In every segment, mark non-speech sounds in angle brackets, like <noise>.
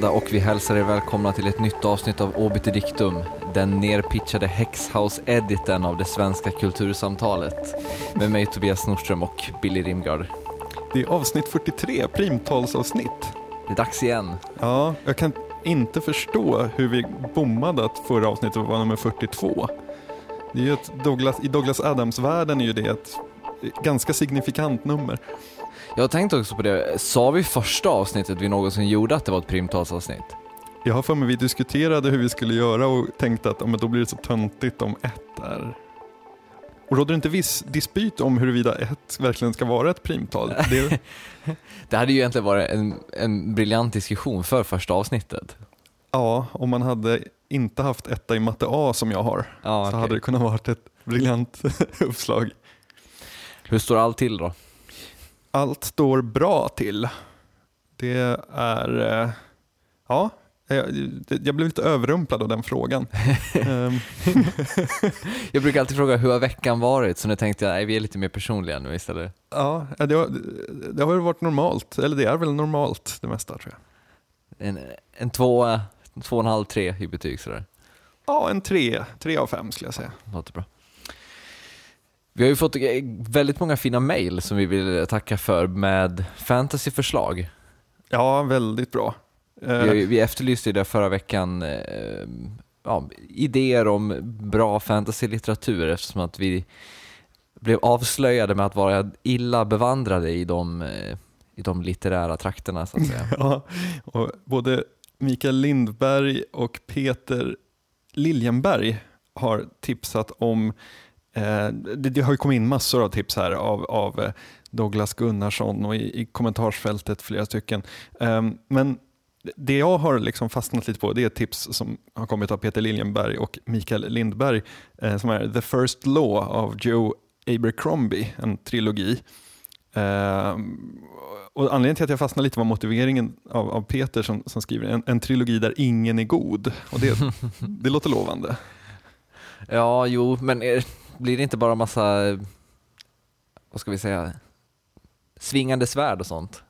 fredag och vi hälsar er välkomna till ett nytt avsnitt av Obiter Dictum, den nerpitchade Hexhouse-editen av det svenska kultursamtalet. Med mig Tobias Nordström och Billy Rimgard. Det är avsnitt 43, primtalsavsnitt. Det är dags igen. Ja, jag kan inte förstå hur vi bommade att förra avsnittet var nummer 42. Det är ju Douglas, I Douglas Adams-världen är ju det ett ganska signifikant nummer. Jag har tänkt också på det, sa vi första avsnittet vi någonsin gjorde att det var ett primtalsavsnitt? Jag har för mig vi diskuterade hur vi skulle göra och tänkte att ja, men då blir det så töntigt om ett är och råder inte viss dispyt om huruvida ett verkligen ska vara ett primtal? Det, <laughs> det hade ju egentligen varit en, en briljant diskussion för första avsnittet. Ja, om man hade inte haft etta i matte A som jag har ja, så okay. hade det kunnat vara ett briljant <laughs> uppslag. Hur står allt till då? Allt står bra till. Det är, eh, ja, jag, blev lite överrumplad av den frågan. <laughs> Ehm. <laughs> jag brukar alltid fråga hur har veckan varit, så nu tänkte jag att vi är lite mer personliga nu istället. Ja, det har, det har varit normalt, eller det är väl normalt det mesta tror jag. En, en två, två och en halv, tre i betyg sådär? Ja, en tre, tre av fem skulle jag säga. Låter bra. Vi har ju fått väldigt många fina mail som vi vill tacka för med fantasyförslag. Ja, väldigt bra. Vi, vi efterlyste det förra veckan, eh, ja, idéer om bra fantasylitteratur eftersom att vi blev avslöjade med att vara illa bevandrade i de, eh, i de litterära trakterna så att säga. <laughs> Ja, och både Mikael Lindberg och Peter Liljenberg har tipsat om eh, det, det, har ju kommit in massor av tips här av, av eh, Douglas Gunnarsson och i, i kommentarsfältet flera stycken. Eh, men det jag har liksom fastnat lite på det är tips som har kommit av Peter Liljenberg och Mikael Lindberg eh, som är The First Law av Joe Abercrombie, en trilogi. Eh, och anledningen till att jag fastnade lite var motiveringen av, av Peter som, som skriver en, en, trilogi där ingen är god. Och det, <laughs> det låter lovande. Ja, jo, men blir det inte bara massa, vad ska vi säga, svingande svärd och sånt?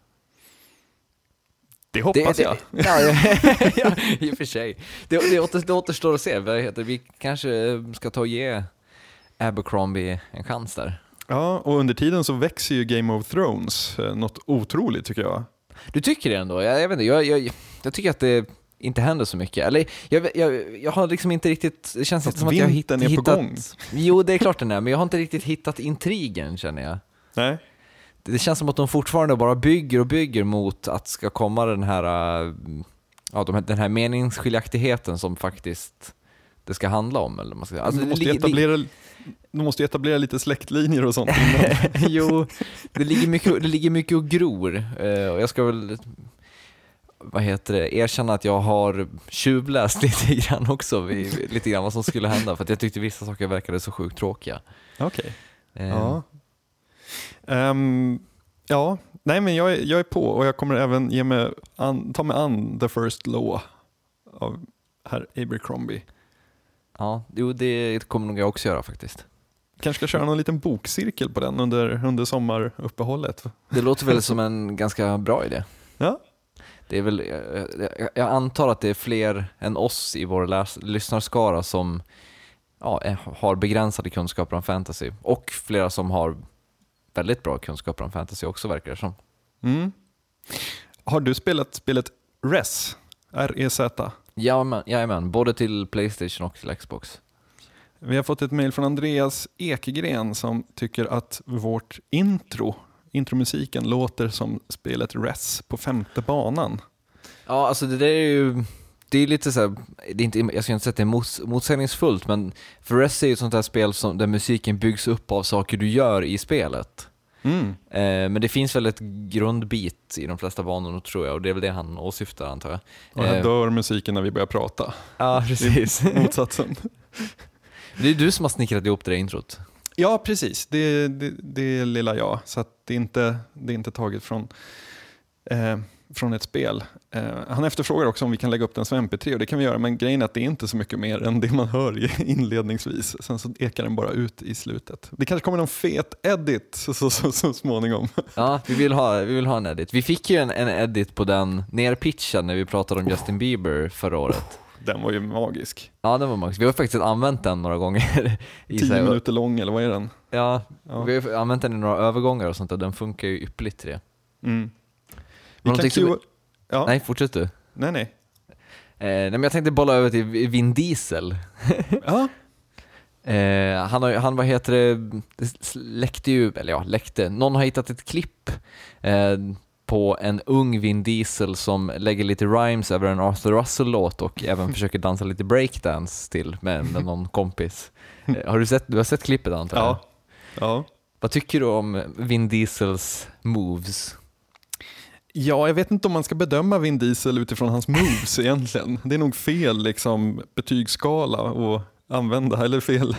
Det hoppas det, jag. Det, <laughs> ja, <laughs> ja, i och för sig. Det, det, återstår, det återstår att se. Vad heter, vi kanske ska ta och ge Abercrombie en chans där. Ja, och under tiden så växer ju Game of Thrones eh, något otroligt tycker jag. Du tycker det ändå? Jag, jag vet inte, jag, jag, jag tycker att det inte händer så mycket. Eller jag, jag, jag har liksom inte riktigt, det känns inte som att jag har hitt, är hittat... på gång. Jo, det är klart den är, men jag har inte riktigt hittat intrigen känner jag. Nej det känns som att de fortfarande bara bygger och bygger mot att ska komma den här, äh, ja, den här meningsskiljaktigheten som faktiskt det ska handla om. Eller man ska, alltså, de, måste etablera, de måste etablera lite släktlinjer och sånt <laughs> Jo, det ligger, mycket, det ligger mycket och gror. Uh, och jag ska väl vad heter det, erkänna att jag har tjuvläst <laughs> lite grann också, lite grann vad som skulle hända, för att jag tyckte vissa saker verkade så sjukt tråkiga. Okej. Okay. Uh, ja. Um, ja, nej men jag jag är på och jag kommer även ge mig an, ta mig an The First Law av herr Abercrombie. Ja, jo, det kommer nog jag också göra faktiskt. Kanske ska köra någon liten bokcirkel på den under, under sommaruppehållet. Det låter väl som en ganska bra idé. Ja. Det är väl, jag, jag antar att det är fler än oss i vår läs, lyssnarskara som ja, har begränsade kunskaper om fantasy och flera som har väldigt bra kunskaper om fantasy också verkar det som. Mm. Har du spelat spelet RES? R-E-Z? Jajamän, jajamän, både till Playstation och till Xbox. Vi har fått ett mail från Andreas Ekegren som tycker att vårt intro, intromusiken låter som spelet RES på femte banan. Ja, alltså det där är ju det är lite så här, det är inte, jag ska inte säga att det är mots, motsägningsfullt, men för Rest är ju ett sånt här spel som, där musiken byggs upp av saker du gör i spelet. Mm. Eh, men det finns väl ett grundbit i de flesta banorna tror jag och det är väl det han åsyftar antar jag. Och här eh, dör musiken när vi börjar prata. Ja, precis. motsatsen. <laughs> det är du som har snickrat ihop det där introt. Ja, precis. Det, det, det lilla jag, så det, är inte, det är inte taget från eh, från ett spel. Eh, han efterfrågar också om vi kan lägga upp den som mp3 och det kan vi göra men grejen är att det är inte så mycket mer än det man hör <laughs> inledningsvis. Sen så ekar den bara ut i slutet. Det kanske kommer någon fet edit <laughs> så, så, så, så småningom. Ja, vi vill, ha, vi vill ha en edit. Vi fick ju en, en edit på den nerpitchen när vi pratade om Justin Bieber förra året. Den var ju magisk. Ja, den var magisk. Vi har faktiskt använt den några gånger. <laughs> I Tio sig. minuter lång eller vad är den? Ja, ja, vi har använt den i några övergångar och sånt och den funkar ju ypperligt till det. Mm. Vi kan som... ja. Nej, fortsätt du. Nej, nej. Eh, nej men jag tänkte bolla över till Vin Diesel. <laughs> ja. Eh, han, har, han, vad heter det, läckte ju, eller ja, läckte, någon har hittat ett klipp eh, på en ung Vin Diesel som lägger lite rhymes över en Arthur Russell-låt och <laughs> även försöker dansa lite breakdance till med, med någon kompis. Eh, har du sett, du har sett klippet antar jag? Ja. ja. Vad tycker du om Vin Diesels moves? Ja, jag vet inte om man ska bedöma Vin Diesel utifrån hans moves egentligen. Det är nog fel liksom, betygsskala att använda, eller fel,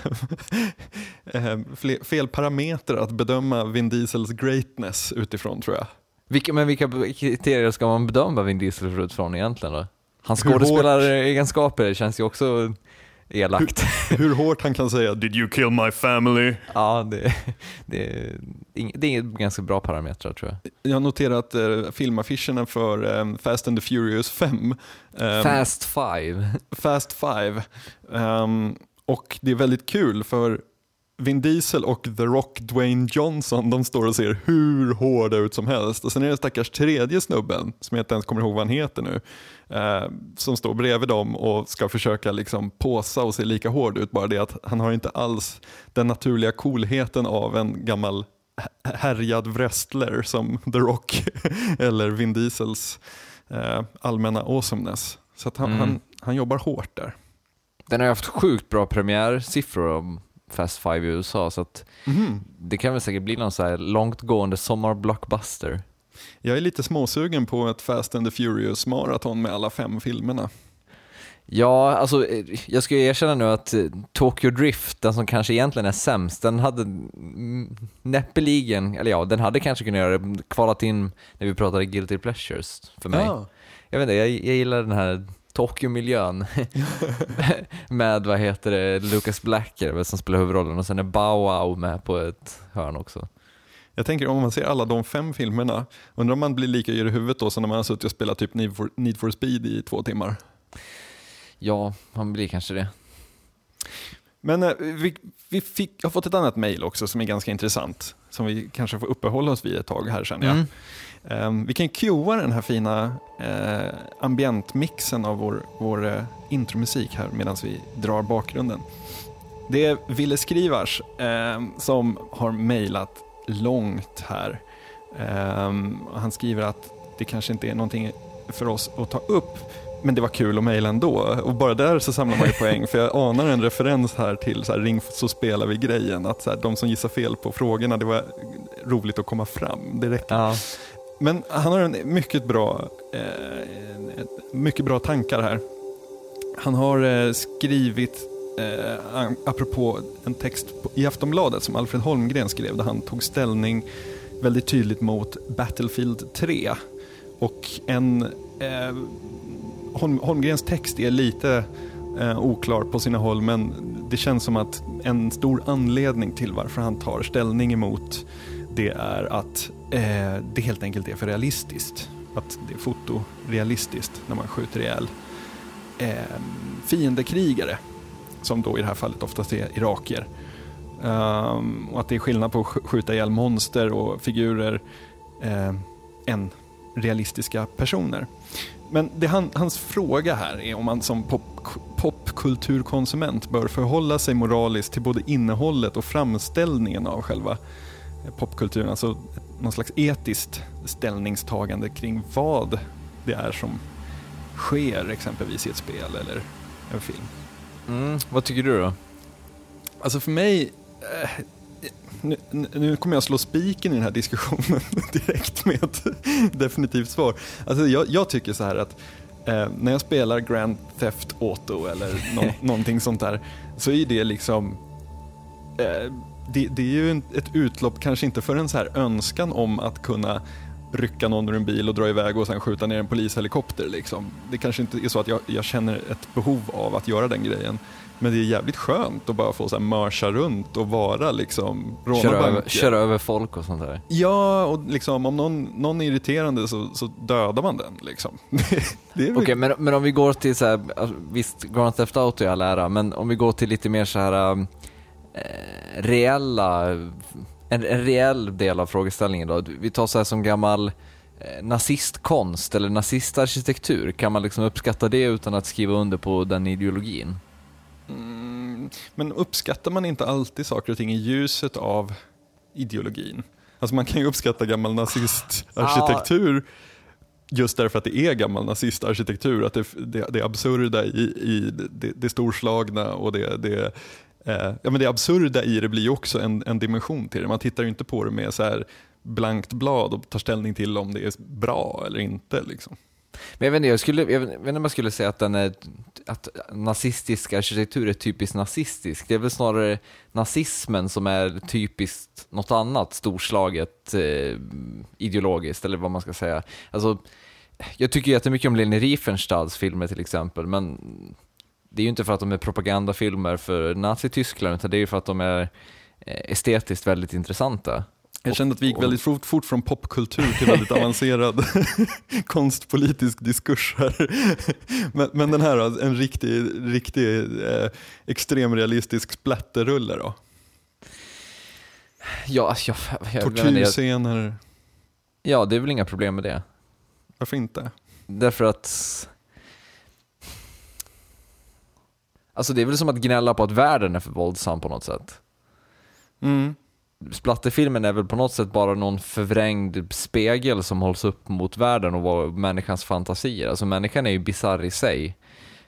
<laughs> eh, fel parametrar att bedöma Vin Diesels greatness utifrån tror jag. Vilka, men vilka kriterier ska man bedöma Vin Diesel utifrån egentligen då? Hans skådespelaregenskaper känns ju också elakt. Hur, hur, hårt han kan säga “Did you kill my family?” Ja, det, det, det är ganska bra parametrar tror jag. Jag har noterat eh, filmaffischerna för eh, Fast and the Furious 5. Eh, Fast 5. Fast 5. Um, och det är väldigt kul för Vin Diesel och The Rock Dwayne Johnson de står och ser hur hårda ut som helst. Och sen är det stackars tredje snubben, som jag inte ens kommer ihåg vad han heter nu, eh, som står bredvid dem och ska försöka liksom påsa och se lika hård ut. Bara det att han har inte alls den naturliga coolheten av en gammal härjad wrestler som The Rock <laughs> eller Vin Diesels eh, allmänna awesomeness. Så han, mm. han, han jobbar hårt där. Den har haft sjukt bra premiärsiffror Fast Five i USA, så att mm. det kan väl säkert bli någon så här långtgående sommarblockbuster. Jag är lite småsugen på ett Fast and the Furious maraton med alla fem filmerna. Ja, alltså jag ska erkänna nu att eh, Tokyo Drift, den som kanske egentligen är sämst, den hade näppeligen, eller ja, den hade kanske kunnat göra det, kvalat in när vi pratade Guilty Pleasures för mig. Ja. Jag vet inte, jag, jag gillar den här Tokyo-miljön <laughs> med vad heter det, Lucas Blacker som spelar huvudrollen och sen är Bow Wow med på ett hörn också. Jag tänker om man ser alla de fem filmerna, undrar om man blir lika i huvudet då som när man har suttit och spelat typ Need for, Need for Speed i två timmar? Ja, man blir kanske det. Men eh, vi, vi fick, har fått ett annat mail också som är ganska intressant, som vi kanske får uppehålla oss vid ett tag här känner jag. Mm. Um, vi kan cuea den här fina uh, ambientmixen av vår, vår uh, intromusik här medan vi drar bakgrunden. Det är Ville Skrivars uh, som har mejlat långt här. Um, han skriver att det kanske inte är någonting för oss att ta upp, men det var kul att mejla ändå. Och bara där så samlar man ju poäng, för jag anar en referens här till så här, ring så spelar vi grejen. Att så här, de som gissar fel på frågorna, det var roligt att komma fram. Det räcker. Ja. Men han har en mycket bra, eh, mycket bra tankar här. Han har eh, skrivit, eh, apropå en text i Aftonbladet som Alfred Holmgren skrev, där han tog ställning väldigt tydligt mot Battlefield 3. Och en, eh, Holm, Holmgrens text är lite eh, oklar på sina håll, men det känns som att en stor anledning till varför han tar ställning emot det är att eh, det helt enkelt är för realistiskt. Att det är fotorealistiskt när man skjuter ihjäl eh, fiendekrigare, som då i det här fallet oftast är irakier. Um, och att det är skillnad på att skjuta ihjäl monster och figurer eh, än realistiska personer. Men det han, hans fråga här är om man som pop, popkulturkonsument bör förhålla sig moraliskt till både innehållet och framställningen av själva popkulturen, alltså någon slags etiskt ställningstagande kring vad det är som sker exempelvis i ett spel eller en film. Mm, vad tycker du då? Alltså för mig, eh, nu, nu, kommer jag slå spiken i den här diskussionen <laughs> direkt med ett definitivt svar. Alltså jag, jag tycker så här att eh, när jag spelar Grand Theft Auto eller no, <laughs> någonting sånt där så är det liksom eh, det, det, är ju ett utlopp, kanske inte för en så här önskan om att kunna rycka någon ur en bil och dra iväg och sen skjuta ner en polishelikopter. Liksom. Det kanske inte är så att jag, jag känner ett behov av att göra den grejen. Men det är jävligt skönt att bara få så här mörsa runt och vara liksom, råna Köra över, köra över folk och sånt där. Ja, och liksom, om någon, någon är irriterande så, så dödar man den. Liksom. <laughs> Okej, men, men om vi går till så här, alltså, visst, Grand Theft Auto är all ära, men om vi går till lite mer så här eh, reella, en, en reell del av frågeställningen då. Vi tar så här som gammal eh, nazistkonst eller nazistarkitektur, kan man liksom uppskatta det utan att skriva under på den ideologin? Mm, men uppskattar man inte alltid saker och ting i ljuset av ideologin? Alltså man kan ju uppskatta gammal nazistarkitektur just därför att det är gammal nazistarkitektur, att det, det, det absurda i, i det, det storslagna och det, det, eh, ja, men det absurda i det blir ju också en, en dimension till det. Man tittar ju inte på det med så här blankt blad och tar ställning till om det är bra eller inte. Liksom. Men jag vet inte, jag, skulle, jag vet inte om jag skulle säga att, den är, att nazistisk arkitektur är typiskt nazistisk. Det är väl snarare nazismen som är typiskt något annat storslaget eh, ideologiskt, eller vad man ska säga. Alltså, jag tycker jättemycket om Leni Riefenstahls filmer till exempel, men det är ju inte för att de är propagandafilmer för Nazityskland, utan det är ju för att de är eh, estetiskt väldigt intressanta. Jag kände att vi gick väldigt fort, fort från popkultur till väldigt <laughs> avancerad <laughs> konstpolitisk diskurs här. Men, men den här en riktig, riktig eh, extremrealistisk splatterrulle då? Ja, alltså, jag, jag, Tortyrscener, ja, det är väl inga problem med det. varför inte? Därför att... Alltså det är väl som att gnälla på att världen är för våldsam på något sätt. Mm. Splatterfilmen är väl på något sätt bara någon förvrängd spegel som hålls upp mot världen och människans fantasier. Alltså människan är ju bisarr i sig.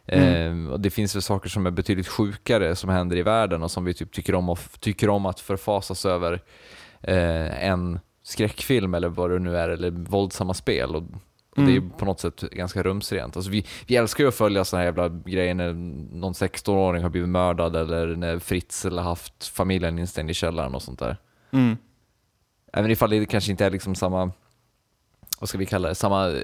Mm. Eh, och det finns väl saker som är betydligt sjukare som händer i världen och som vi typ tycker om, och, tycker om att förfasas över eh, en skräckfilm eller vad det nu är, eller våldsamma spel. Och, och det är Mm. på något sätt ganska rumsrent. Alltså vi, vi älskar ju att följa såna här jävla grejer när någon 16-åring har blivit mördad eller när Fritzl har haft familjen instängd i källaren och sånt där. Mm. Även ifall det kanske inte är liksom samma, vad ska vi kalla det, samma eh,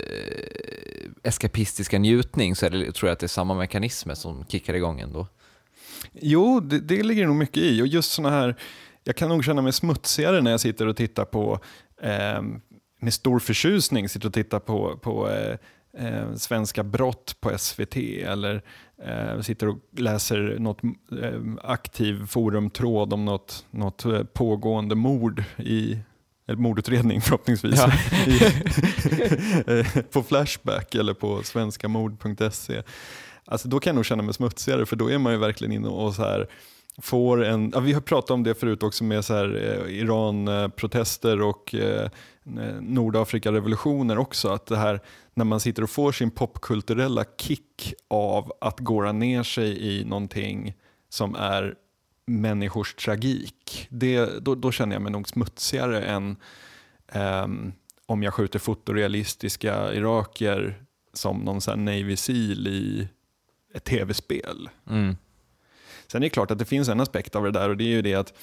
eskapistiska njutning så det, tror jag att det är samma mekanismer som kickar igång ändå. Jo, det, det ligger nog mycket i. Och just såna här, jag kan nog känna mig smutsigare när jag sitter och tittar på, eh, med stor förtjusning, sitter och tittar på, på eh, eh, svenska brott på SVT eller eh, sitter och läser något eh, aktiv forumtråd om något, något eh, pågående mord i eller mordutredning <laughs> förhoppningsvis, Ja. i, <laughs> eh, på Flashback eller på svenskamord.se. Alltså då kan jag nog känna mig smutsigare för då är man ju verkligen inne och så här får en, ja, vi har pratat om det förut också med så här, eh, Iran-protester och eh, Nordafrika-revolutioner också, att det här när man sitter och får sin popkulturella kick av att gåra ner sig i någonting som är människors tragik, det, då, då känner jag mig nog smutsigare än ehm, om jag skjuter fotorealistiska iraker som någon sån här Navy Seal i ett tv-spel. Mm. Sen är det klart att det finns en aspekt av det där och det är ju det att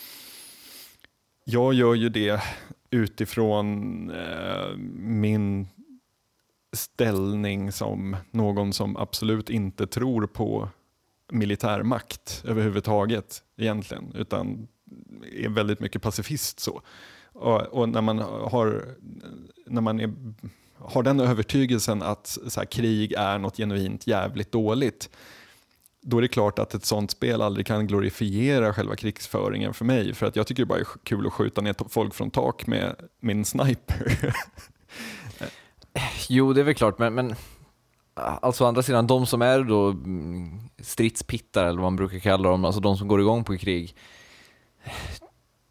jag gör ju det utifrån eh, min ställning som någon som absolut inte tror på militärmakt överhuvudtaget egentligen, utan är väldigt mycket pacifist så. Och, och när man har, när man är, har den övertygelsen att så här, krig är något genuint jävligt dåligt, då är det klart att ett sånt spel aldrig kan glorifiera själva krigsföringen för mig. För att jag tycker det bara är kul att skjuta ner folk från tak med min sniper. <laughs> Jo, det är väl klart, men, men alltså å andra sidan, de som är då mm, stridspittar eller vad man brukar kalla dem, alltså de som går igång på krig,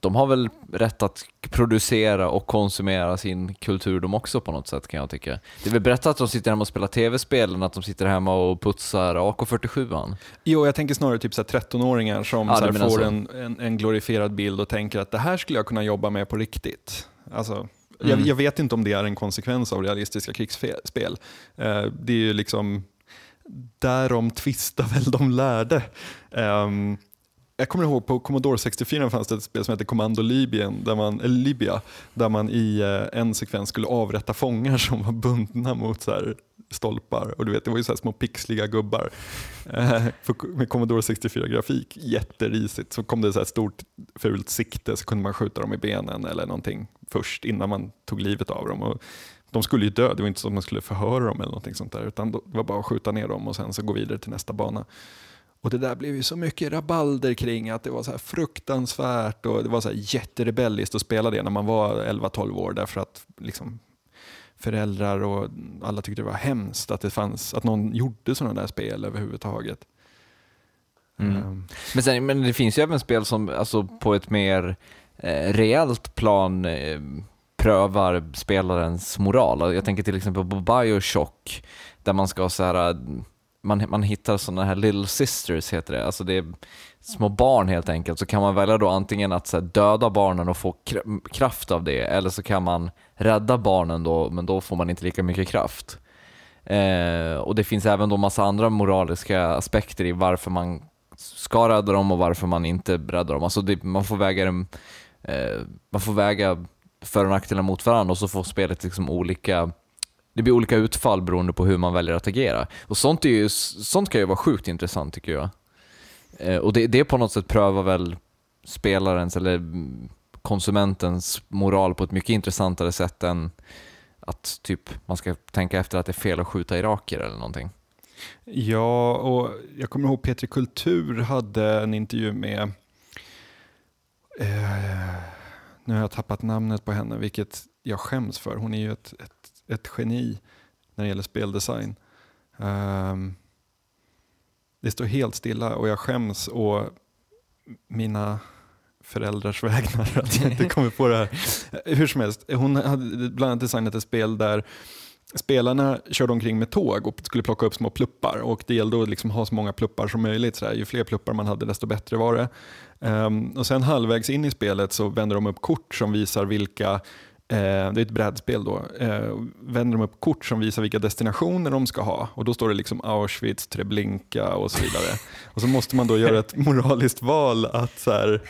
de har väl rätt att producera och konsumera sin kultur de också på något sätt kan jag tycka. Det är väl bättre att de sitter hemma och spelar tv-spel än att de sitter hemma och putsar AK47an. jo, jag tänker snarare typ så här 13-åringar som Ja, får så. en, en, en glorifierad bild och tänker att det här skulle jag kunna jobba med på riktigt. Alltså, jag, Mm. jag vet inte om det är en konsekvens av realistiska krigsspel. Eh, det är ju liksom, därom tvistar väl de lärde. Ehm, jag kommer ihåg på Commodore 64 fanns det ett spel som hette Commando Libyen, där man, eller Libya, där man i eh, en sekvens skulle avrätta fångar som var bundna mot så här stolpar. Och du vet, det var ju så här små pixliga gubbar eh, med Commodore 64-grafik. Jätterisigt. Så kom det så stort fult sikte så kunde man skjuta dem i benen eller någonting först innan man tog livet av dem. Och de skulle ju dö, det var inte så att man skulle förhöra dem eller någonting sånt där. Utan det var bara att skjuta ner dem och sen så gå vidare till nästa bana. Och det där blev ju så mycket rabalder kring att det var så här fruktansvärt och det var så här jätterebelliskt att spela det när man var 11-12 år därför att liksom föräldrar och alla tyckte det var hemskt att, det fanns, att någon gjorde sådana där spel överhuvudtaget. Mm. Um. Men, sen, men det finns ju även spel som alltså, på ett mer eh, reellt plan eh, prövar spelarens moral. Jag tänker till exempel på Bioshock där man ska så här man, man hittar sådana här little sisters heter det, alltså det är små barn helt enkelt, så kan man välja då antingen att så här, döda barnen och få kraft av det, eller så kan man rädda barnen då, men då får man inte lika mycket kraft. Eh, och det finns även då massa andra moraliska aspekter i varför man ska rädda dem och varför man inte räddar dem. Alltså det, man, får väga dem, eh, man får väga för och nackdelar mot varandra och så får spelet liksom olika det blir olika utfall beroende på hur man väljer att agera. Och sånt, är ju, sånt kan ju vara sjukt intressant tycker jag. Eh, och det, det på något sätt prövar väl spelarens eller konsumentens moral på ett mycket intressantare sätt än att typ man ska tänka efter att det är fel att skjuta iraker eller någonting. Ja, och jag kommer ihåg Petri Kultur hade en intervju med eh, nu har jag tappat namnet på henne, vilket jag skäms för. Hon är ju ett, ett ett geni när det gäller speldesign. Um, det står helt stilla och jag skäms å mina föräldrars <laughs> vägnar att jag inte kommer på det här. Hur som helst, hon hade bland annat designat ett spel där spelarna körde omkring med tåg och skulle plocka upp små pluppar och det gällde att liksom ha så många pluppar som möjligt. Sådär. Ju fler pluppar man hade desto bättre var det. Um, och sen halvvägs in i spelet så vänder de upp kort som visar vilka det är ett brädspel då. Eh, vänder de upp kort som visar vilka destinationer de ska ha och då står det liksom Auschwitz, Treblinka och så vidare. <laughs> och så måste man då göra ett moraliskt val att så här,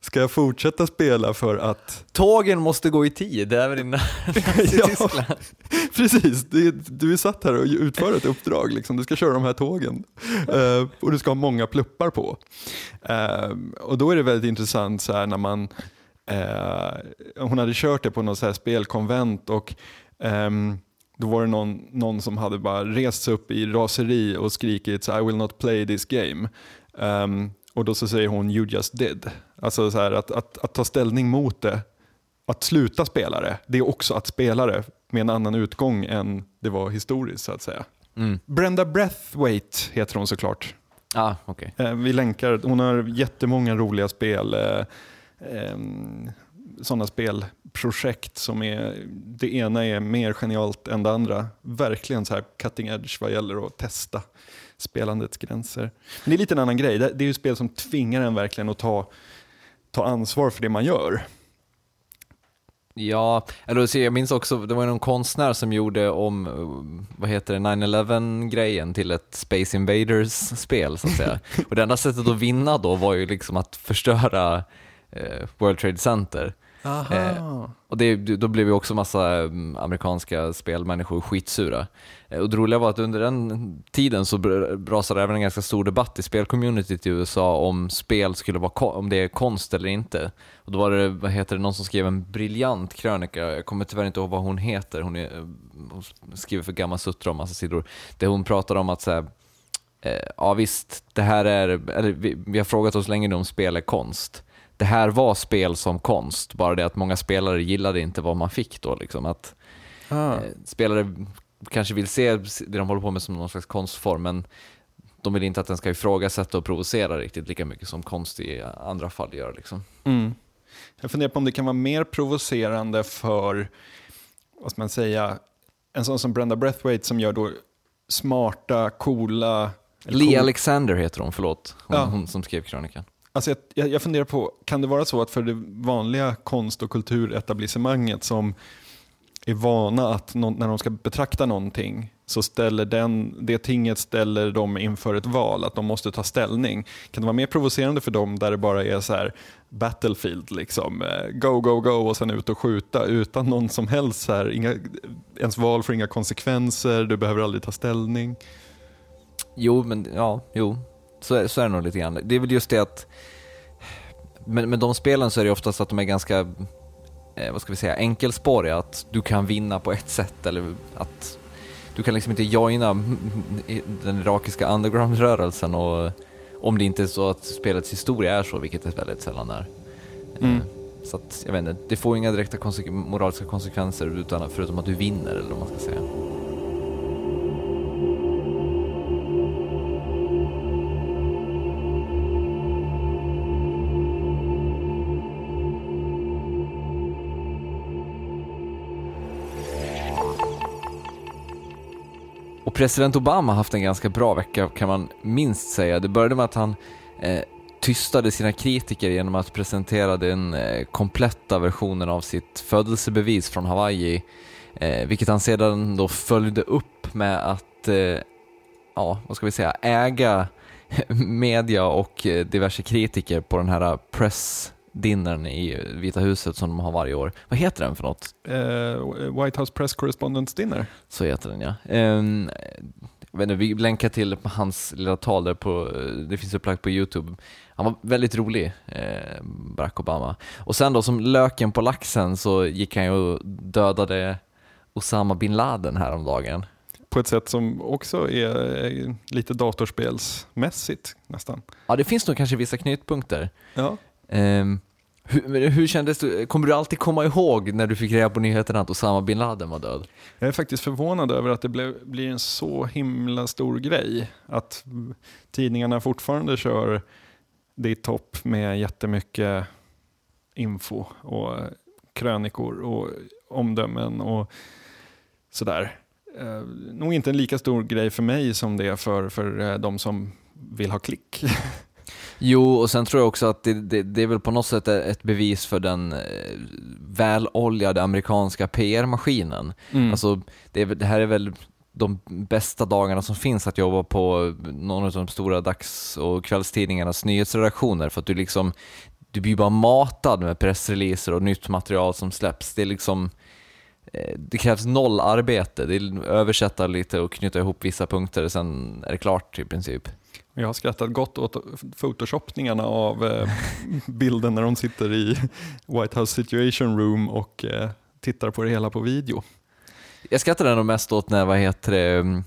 ska jag fortsätta spela för att... Tågen måste gå i tid även i <laughs> Nazityskland. ja, <laughs> precis, du är satt här och utför ett uppdrag. Liksom. Du ska köra de här tågen uh, och du ska ha många pluppar på. Och Då är det väldigt intressant så här, när man Eh, hon hade kört det på något så spelkonvent och ehm, då var det någon, någon som hade bara rest sig upp i raseri och skrikit I will not play this game. Um, och då så säger hon you just did. Alltså så här, att, att, att ta ställning mot det, att sluta spela det, det är också att spela det med en annan utgång än det var historiskt så att säga. Mm. Brenda Breathwaite heter hon såklart. Ah, okay. Eh, vi länkar, hon har jättemånga roliga spel. Eh, eh, sådana spelprojekt som är, det ena är mer genialt än det andra. Verkligen så här cutting edge vad gäller att testa spelandets gränser. Men det är lite en annan grej, det, är ju spel som tvingar en verkligen att ta, ta ansvar för det man gör. Ja, eller jag minns också, det var någon konstnär som gjorde om, vad heter det, 9-11 grejen till ett Space Invaders-spel så att säga. <laughs> Och det enda sättet att vinna då var ju liksom att förstöra World Trade Center. Eh, och det, då blev ju också massa mm, amerikanska spelmänniskor skitsura. Eh, och det roliga var att under den tiden så rasade även en ganska stor debatt i spelcommunityt i USA om spel skulle vara om det är konst eller inte. Och då var det, vad heter det, någon som skrev en briljant krönika, jag kommer tyvärr inte ihåg vad hon heter, hon, är, hon skriver för Gamma Sutra om massa sidor, där hon pratar om att så här, eh, ja visst, det här är, eller vi, vi har frågat oss länge nu om spel är konst det här var spel som konst, bara det att många spelare gillade inte vad man fick då. Liksom. Att, ah. eh, spelare kanske vill se det de håller på med som någon slags konstform, men de vill inte att den ska ifrågasätta och provocera riktigt lika mycket som konst i andra fall gör. Liksom. Mm. Jag funderar på om det kan vara mer provocerande för, vad ska man säga, en sån som Brenda Breathwaite som gör då smarta, coola... Lee cool... Alexander heter hon, förlåt, hon, ja. hon som skrev krönikan. Alltså jag, jag funderar på, kan det vara så att för det vanliga konst och kulturetablissemanget som är vana att någon, när de ska betrakta någonting så ställer den, det tinget ställer dem inför ett val, att de måste ta ställning. Kan det vara mer provocerande för dem där det bara är så här Battlefield, liksom, eh, go, go, go och sen ut och skjuta utan någon som helst, så här, inga, ens val får inga konsekvenser, du behöver aldrig ta ställning. Jo, men ja, jo. Så är, så är det nog lite grann. Det är väl just det att med, med de spelen så är det oftast att de är ganska, eh, vad ska vi säga, enkelspåriga. Att du kan vinna på ett sätt eller att du kan liksom inte joina den irakiska underground-rörelsen och om det inte är så att spelets historia är så, vilket det väldigt sällan är. Mm. Eh, Så att, jag vet inte, det får inga direkta konse- moraliska konsekvenser utan, förutom att du vinner eller vad man ska säga. President Obama har haft en ganska bra vecka kan man minst säga. Det började med att han eh, tystade sina kritiker genom att presentera den eh, kompletta versionen av sitt födelsebevis från Hawaii, eh, vilket han sedan då följde upp med att, eh, ja, vad ska vi säga, äga <laughs> media och eh, diverse kritiker på den här eh, press pressdinnern i Vita huset som de har varje år. Vad heter den för något? Eh, White House Press Correspondence Dinner. Så heter den ja. Um, inte, vi länkar till hans lilla tal där på, det finns upplagt på Youtube. Han var väldigt rolig, eh, Barack Obama. Och sen då som löken på laxen så gick han ju och dödade Osama bin Laden häromdagen. På ett sätt som också är eh, lite datorspelsmässigt nästan. Ja, det finns nog kanske vissa knytpunkter. Ja. Ehm, hur, hur kändes det? Kommer du alltid komma ihåg när du fick reda på nyheten att Osama bin Laden var död? Jag är faktiskt förvånad över att det blev, blir en så himla stor grej. Att tidningarna fortfarande kör det i topp med jättemycket info och krönikor och omdömen och sådär. Eh, nog inte en lika stor grej för mig som det är för, för eh, de som vill ha klick. <laughs> Jo, och sen tror jag också att det, det, det är väl på något sätt ett bevis för den eh, väloljade amerikanska PR-maskinen. Mm. Alltså, det, är, det här är väl de bästa dagarna som finns att jobba på någon av de stora dags och kvällstidningarnas nyhetsredaktioner för att du liksom, du blir bara matad med pressreleaser och nytt material som släpps. Det är liksom, eh, det krävs noll arbete. Det är översätta lite och knyta ihop vissa punkter, sen är det klart i princip. Jag har skrattat gott åt photoshopningarna av eh, <laughs> bilden när de sitter i White House Situation Room och eh, tittar på det hela på video. Jag skrattade nog mest åt när, vad heter det, mm,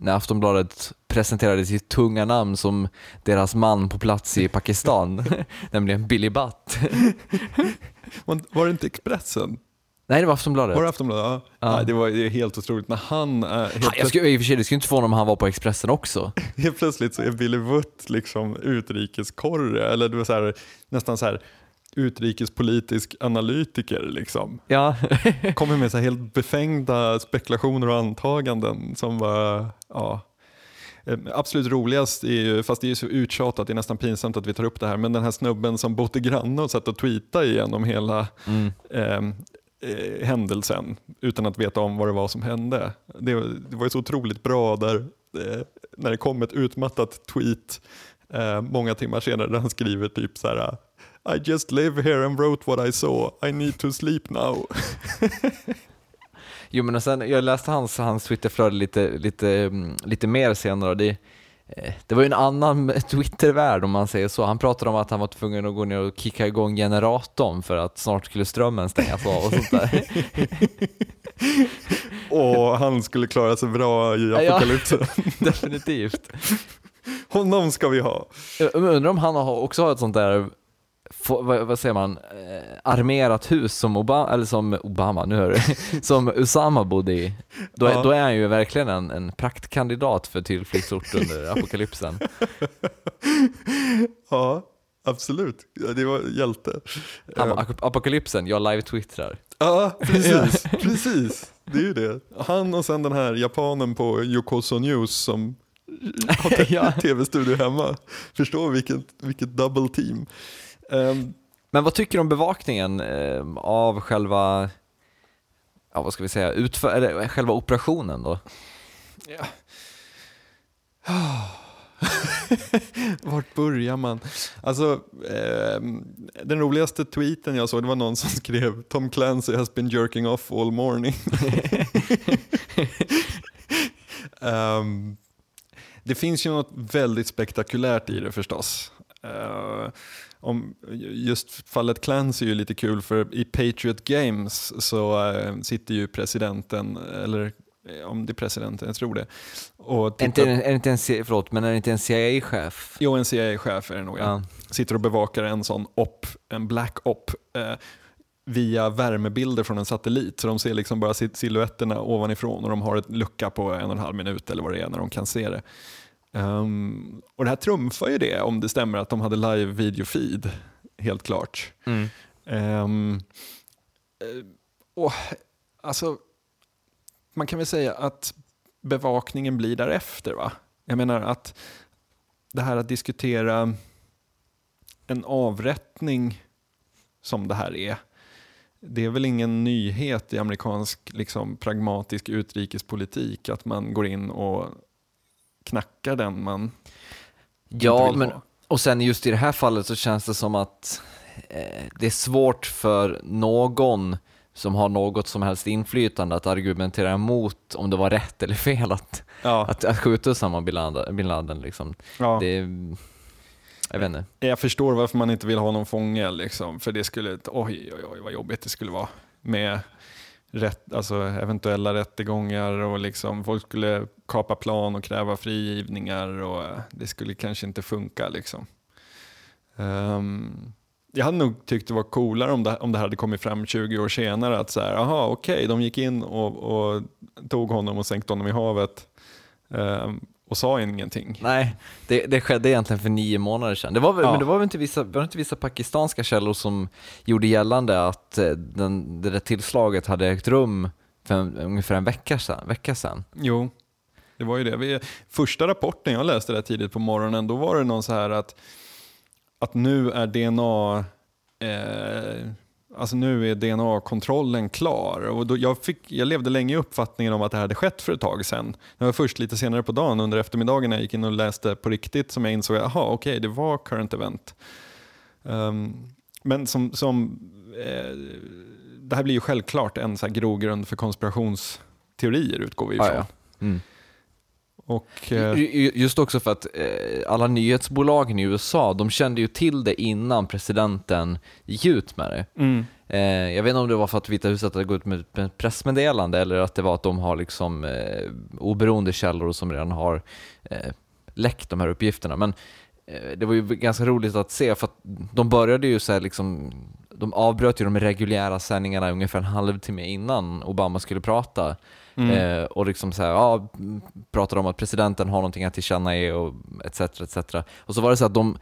när Aftonbladet presenterade sitt tunga namn som deras man på plats i Pakistan, <laughs> <laughs> nämligen Billy Butt. Var var det inte Expressen? Nej, det var Aftonbladet. Var det Aftonbladet? Ja. Ja. Nej, det var det helt otroligt. När han, är, helt, Ha, jag skulle, I och för sig, det skulle inte förvåna om han var på Expressen också. <laughs> helt plötsligt så är Billy Wutt liksom utrikeskorre, eller det var så här, nästan så här utrikespolitisk analytiker. Liksom. Ja. <laughs> Kommer med så här helt befängda spekulationer och antaganden som var, ja. Eh, Absolut roligast är ju, fast det är så uttjatat, det är nästan pinsamt att vi tar upp det här, men den här snubben som bodde granne och satt och tweetade igenom hela Mm. eh, eh, händelsen utan att veta om vad det var som hände. Det, var- det var ju så otroligt bra där eh, när det kom ett utmattat tweet eh, många timmar senare där han skriver typ så här I just live here and wrote what I saw. I need to sleep now. <laughs> Jo, men och sen, jag läste hans, hans Twitterflöde lite, lite, mm, lite mer senare och det, det var ju en annan <laughs> Twittervärld om man säger så. Han pratade om att han var tvungen att gå ner och kicka igång generatorn för att snart skulle strömmen stängas av och sånt där. <laughs> Och han skulle klara sig bra i Ja, ja. apokalypsen. <laughs> Definitivt. Honom ska vi ha. Jag undrar om han också har ett sånt där, få- vad, vad säger man, eh, armerat hus som Obama, eller som Obama, nu hör du, <laughs> som Usama bodde i. Då, är- Ja. då är han ju verkligen en, en praktkandidat för tillflyktsort under <laughs> apokalypsen. <laughs> Ja, absolut. Det var hjälte. Han Eh, bara, "Ap- apokalypsen, jag live-twittrar. Ja, precis. precis. Det är ju det. Han och sen den här japanen på Yokoso News som har tv-studio hemma. Förstår vilket, vilket double team. Ehm, Men vad tycker du om bevakningen eh, av själva ja vad ska vi säga, utför, eller själva operationen då? Ja. <sighs> Vart börjar man? Alltså, eh, den roligaste tweeten jag såg det var någon som skrev Tom Clancy has been jerking off all morning. um, <laughs> det finns ju något väldigt spektakulärt i det förstås. Uh, om just fallet Clancy är ju lite kul för i Patriot Games så uh, sitter ju presidenten, eller Eh, om det är presidenten, jag tror det. Och är, det inte en, förlåt, men är det inte en CIA-chef? Jo, en CIA-chef är det nog. Ja. Sitter och bevakar en sån op, en black op, eh, via värmebilder från en satellit. Så de ser liksom bara siluetterna ovanifrån och de har ett lucka på en och en halv minut eller vad det är när de kan se det. Um, och det här trumfar ju det om det stämmer att de hade live video feed, helt klart. Mm. Um, och, alltså, man kan väl säga att bevakningen blir därefter. Va? Jag menar att det här att diskutera en avrättning som det här är, det är väl ingen nyhet i amerikansk liksom, pragmatisk utrikespolitik att man går in och knackar den man Ja, men ha. och sen just i det här fallet så känns det som att eh, det är svårt för någon som har något som helst inflytande att argumentera emot om det var rätt eller fel att, ja. att, att skjuta Usama bin Laden. Bin Laden liksom. ja. det, jag vet inte. Jag förstår varför man inte vill ha någon fånge, liksom, för det skulle, oj, oj, oj vad jobbigt det skulle vara med rätt, alltså eventuella rättegångar och liksom, folk skulle kapa plan och kräva frigivningar och eh, det skulle kanske inte funka. Liksom. Um, jag hade nog tyckt det var coolare om det, om det hade kommit fram 20 år senare att så här, aha, okej, okay, de gick in och, och, tog honom och sänkte honom i havet Um, och sa ingenting. Nej, det, det, skedde egentligen för nio månader sedan. Det var, ja. Men det var väl inte vissa, var inte vissa pakistanska källor som gjorde gällande att eh, den, det där tillslaget hade ägt rum för en, ungefär en vecka sedan, vecka sedan? Jo, det var ju det. Vi, första rapporten jag läste där tidigt på morgonen, då var det någon så här att att nu är DNA eh, alltså nu är DNA-kontrollen klar. Och då, jag, fick, jag levde länge i uppfattningen om att det här hade skett för ett tag sedan. Det var först lite senare på dagen under eftermiddagen när jag gick in och läste på riktigt som jag insåg att okej, okay, det var current event. Um, men som, som eh, det här blir ju självklart en så här grogrund för konspirationsteorier utgår vi ifrån. Ah, ja. mm. Och, eh... Just också för att eh, alla nyhetsbolagen i USA, de kände ju till det innan presidenten gick ut med det. Mm. Eh, jag vet inte om det var för att Vita huset hade gått ut med ett pressmeddelande eller att det var att de har liksom oberoende källor som redan har läckt de här uppgifterna. Men det var ju ganska roligt att se för att de började ju så liksom, de avbröt ju de reguljära sändningarna ungefär en halvtimme innan Obama skulle prata. Mm. Eh, och liksom så här, ja, pratade om att presidenten har någonting att tillkännage och etc. etc. Och så var det så att de,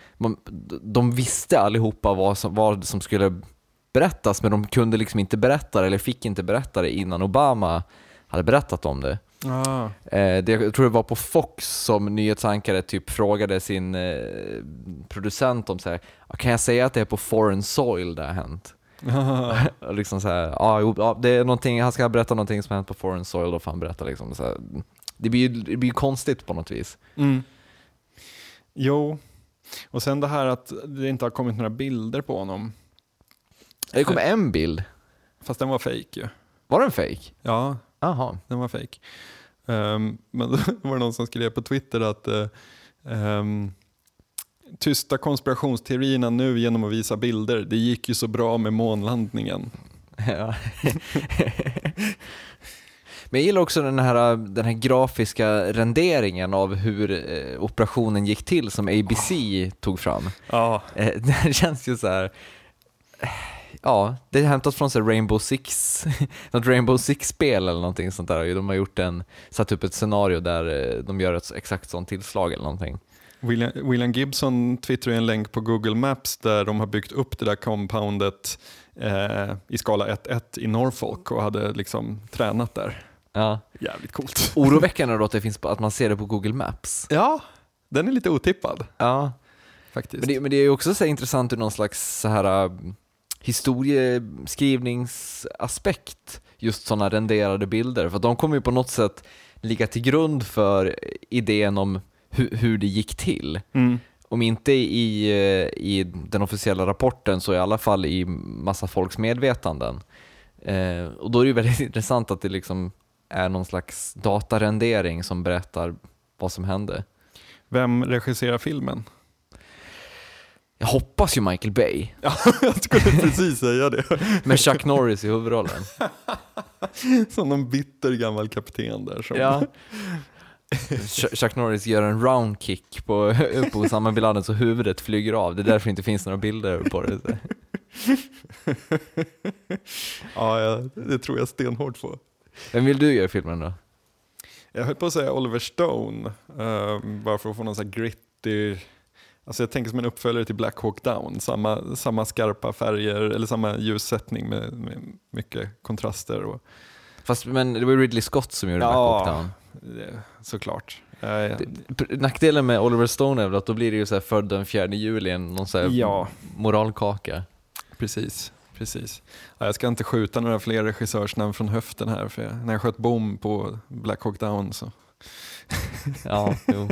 de visste allihopa vad som, vad som skulle berättas men de kunde liksom inte berätta det eller fick inte berätta det innan Obama hade berättat om det. Ah. Eh, det, jag tror det var på Fox som nyhetsankare typ frågade sin eh, producent om så här, kan jag säga att det är på foreign soil det har hänt? <laughs> liksom så här, ja, ja, det är någonting, han ska berätta någonting som hänt på foreign soil, då får han berätta liksom så här. Det blir ju det blir konstigt på något vis. Mm. Jo, och sen det här att det inte har kommit några bilder på honom. Det kom en bild. Fast den var fake ju. Var den fake? Ja, Aha. den var fake. Um, men <laughs> då var det någon som skrev på Twitter att uh, um, tysta konspirationsteorierna nu genom att visa bilder. Det gick ju så bra med månlandningen. Ja. Men jag gillar också den här, den här grafiska renderingen av hur eh, operationen gick till som ABC oh. tog fram. Oh. Eh, <laughs> det känns ju så här, ja, det är hämtat från så Rainbow Six, <laughs> något Rainbow Six-spel eller någonting sånt där. De har gjort en, satt upp ett scenario där eh, de gör ett exakt sånt tillslag eller någonting. William, William Gibson twittrar en länk på Google Maps där de har byggt upp det där compoundet eh, i skala 1-1 i Norfolk och hade liksom tränat där. Ja. Jävligt coolt. Oroväckande då att, det finns på, att man ser det på Google Maps. Ja, den är lite otippad. Ja. Faktiskt. Men det, men det är också så intressant ur någon slags så här, uh, historieskrivningsaspekt just sådana renderade bilder, för de kommer ju på något sätt ligga till grund för idén om hu hur det gick till. Mm. Om inte i, eh, i den officiella rapporten så i alla fall i massa folks medvetanden. Eh, och då är det väldigt <laughs> intressant att det liksom är någon slags datarendering som berättar vad som hände. Vem regisserar filmen? Jag hoppas ju Michael Bay, <laughs> Ja, jag skulle precis säga det. <laughs> med Chuck Norris i huvudrollen. Som någon bitter gammal kapten där. Som... Ja. Ch- Chuck Norris gör en round kick på, <laughs> på Osama bin Laden så huvudet flyger av. Det är därför det inte finns några bilder på det. <laughs> ja, ja, det tror jag stenhårt på. Vem vill du göra filmen då? Jag höll på att säga Oliver Stone, eh, bara för att få någon sån här gritty, alltså jag tänker som en uppföljare till Black Hawk Down, samma, samma skarpa färger, eller samma ljussättning med, med mycket kontraster. Och, Fast men det var ju Ridley Scott som gjorde Ja. Black Hawk Down. Eh, såklart. Eh, Det- Nackdelen med Oliver Stone är väl att då blir det ju så här född den 4 juli, någon så Ja. moralkaka. Precis, precis. Ja, jag ska inte skjuta några fler regissörsnamn från höften här, för jag, när jag sköt bom på Black Hawk Down så... <laughs> Ja, jo.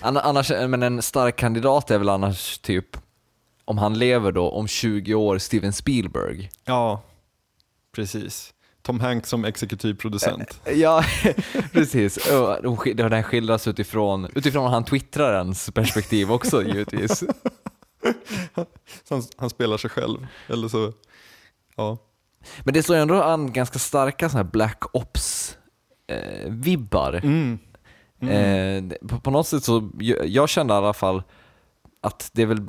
Anna- annars, men en stark kandidat är väl annars typ, om han lever då, om 20 år, Steven Spielberg. Ja, precis. Tom Hanks som exekutiv producent. Ja, <laughs> precis. Och de sk- Den skildras utifrån, utifrån han twittrarens perspektiv också <laughs> givetvis. Han, han spelar sig själv. Eller så, ja. Men det slår ändå an ganska starka såna här Black Ops-vibbar. Mm. Eh, det- på, på något sätt så, jag, jag kände i alla fall att det är väl,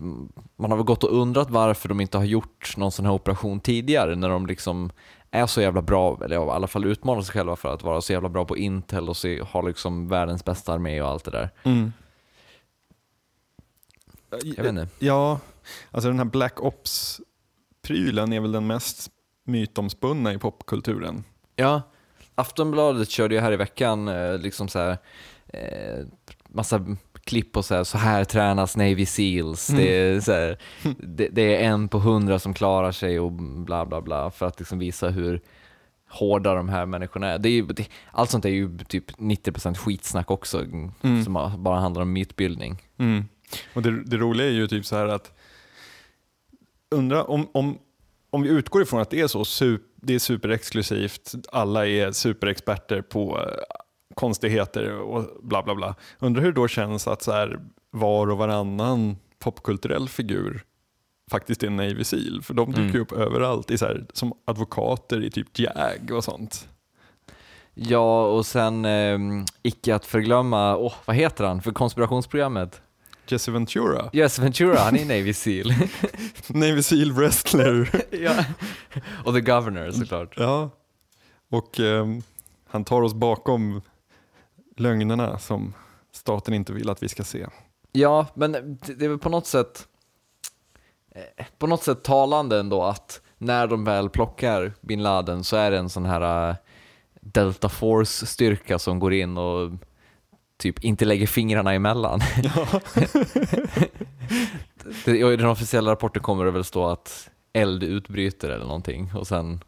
man har väl gått och undrat varför de inte har gjort någon sån här operation tidigare när de liksom är så jävla bra, eller i alla fall utmanar sig själva för att vara så jävla bra på Intel och se, ha liksom världens bästa armé och allt det där. Mm. Jag vet inte. Ja, alltså den här Black Ops-prylen är väl den mest mytomspunna i popkulturen. Ja, Aftonbladet körde ju här i veckan eh, liksom så här, eh, massa klipp och så här, så här tränas Navy Seals. Det, är här, <laughs> det, det är en på hundra som klarar sig och bla bla bla för att liksom visa hur hårda de här människorna är. Det är ju, det, allt sånt är ju typ 90% skitsnack också, Mm. som bara handlar om mytbildning. Mm. Och det, det roliga är ju typ så här att undra om, om, om vi utgår ifrån att det är så det är superexklusivt, alla är superexperter på konstigheter och bla bla bla. Undrar hur det då känns att så här, var och varannan popkulturell figur faktiskt är Navy Seal. För de dyker Mm. upp överallt i så här, som advokater i typ JAG och sånt. Ja, och sen eh, icke att förglömma, åh, vad heter han för konspirationsprogrammet? Jesse Ventura, Yes, Ventura, han är <laughs> Navy Seal. <laughs> Navy Seal wrestler. <laughs> ja. Och The Governor såklart. Ja, och ehm, han tar oss bakom lögnerna som staten inte vill att vi ska se. Ja, men det är väl på något sätt eh, på något sätt talande ändå att när de väl plockar bin Laden så är det en sån här eh, Delta Force-styrka som går in och typ inte lägger fingrarna emellan. <laughs> <laughs> Och I den officiella rapporten kommer det väl stå att eld utbryter eller någonting och sen,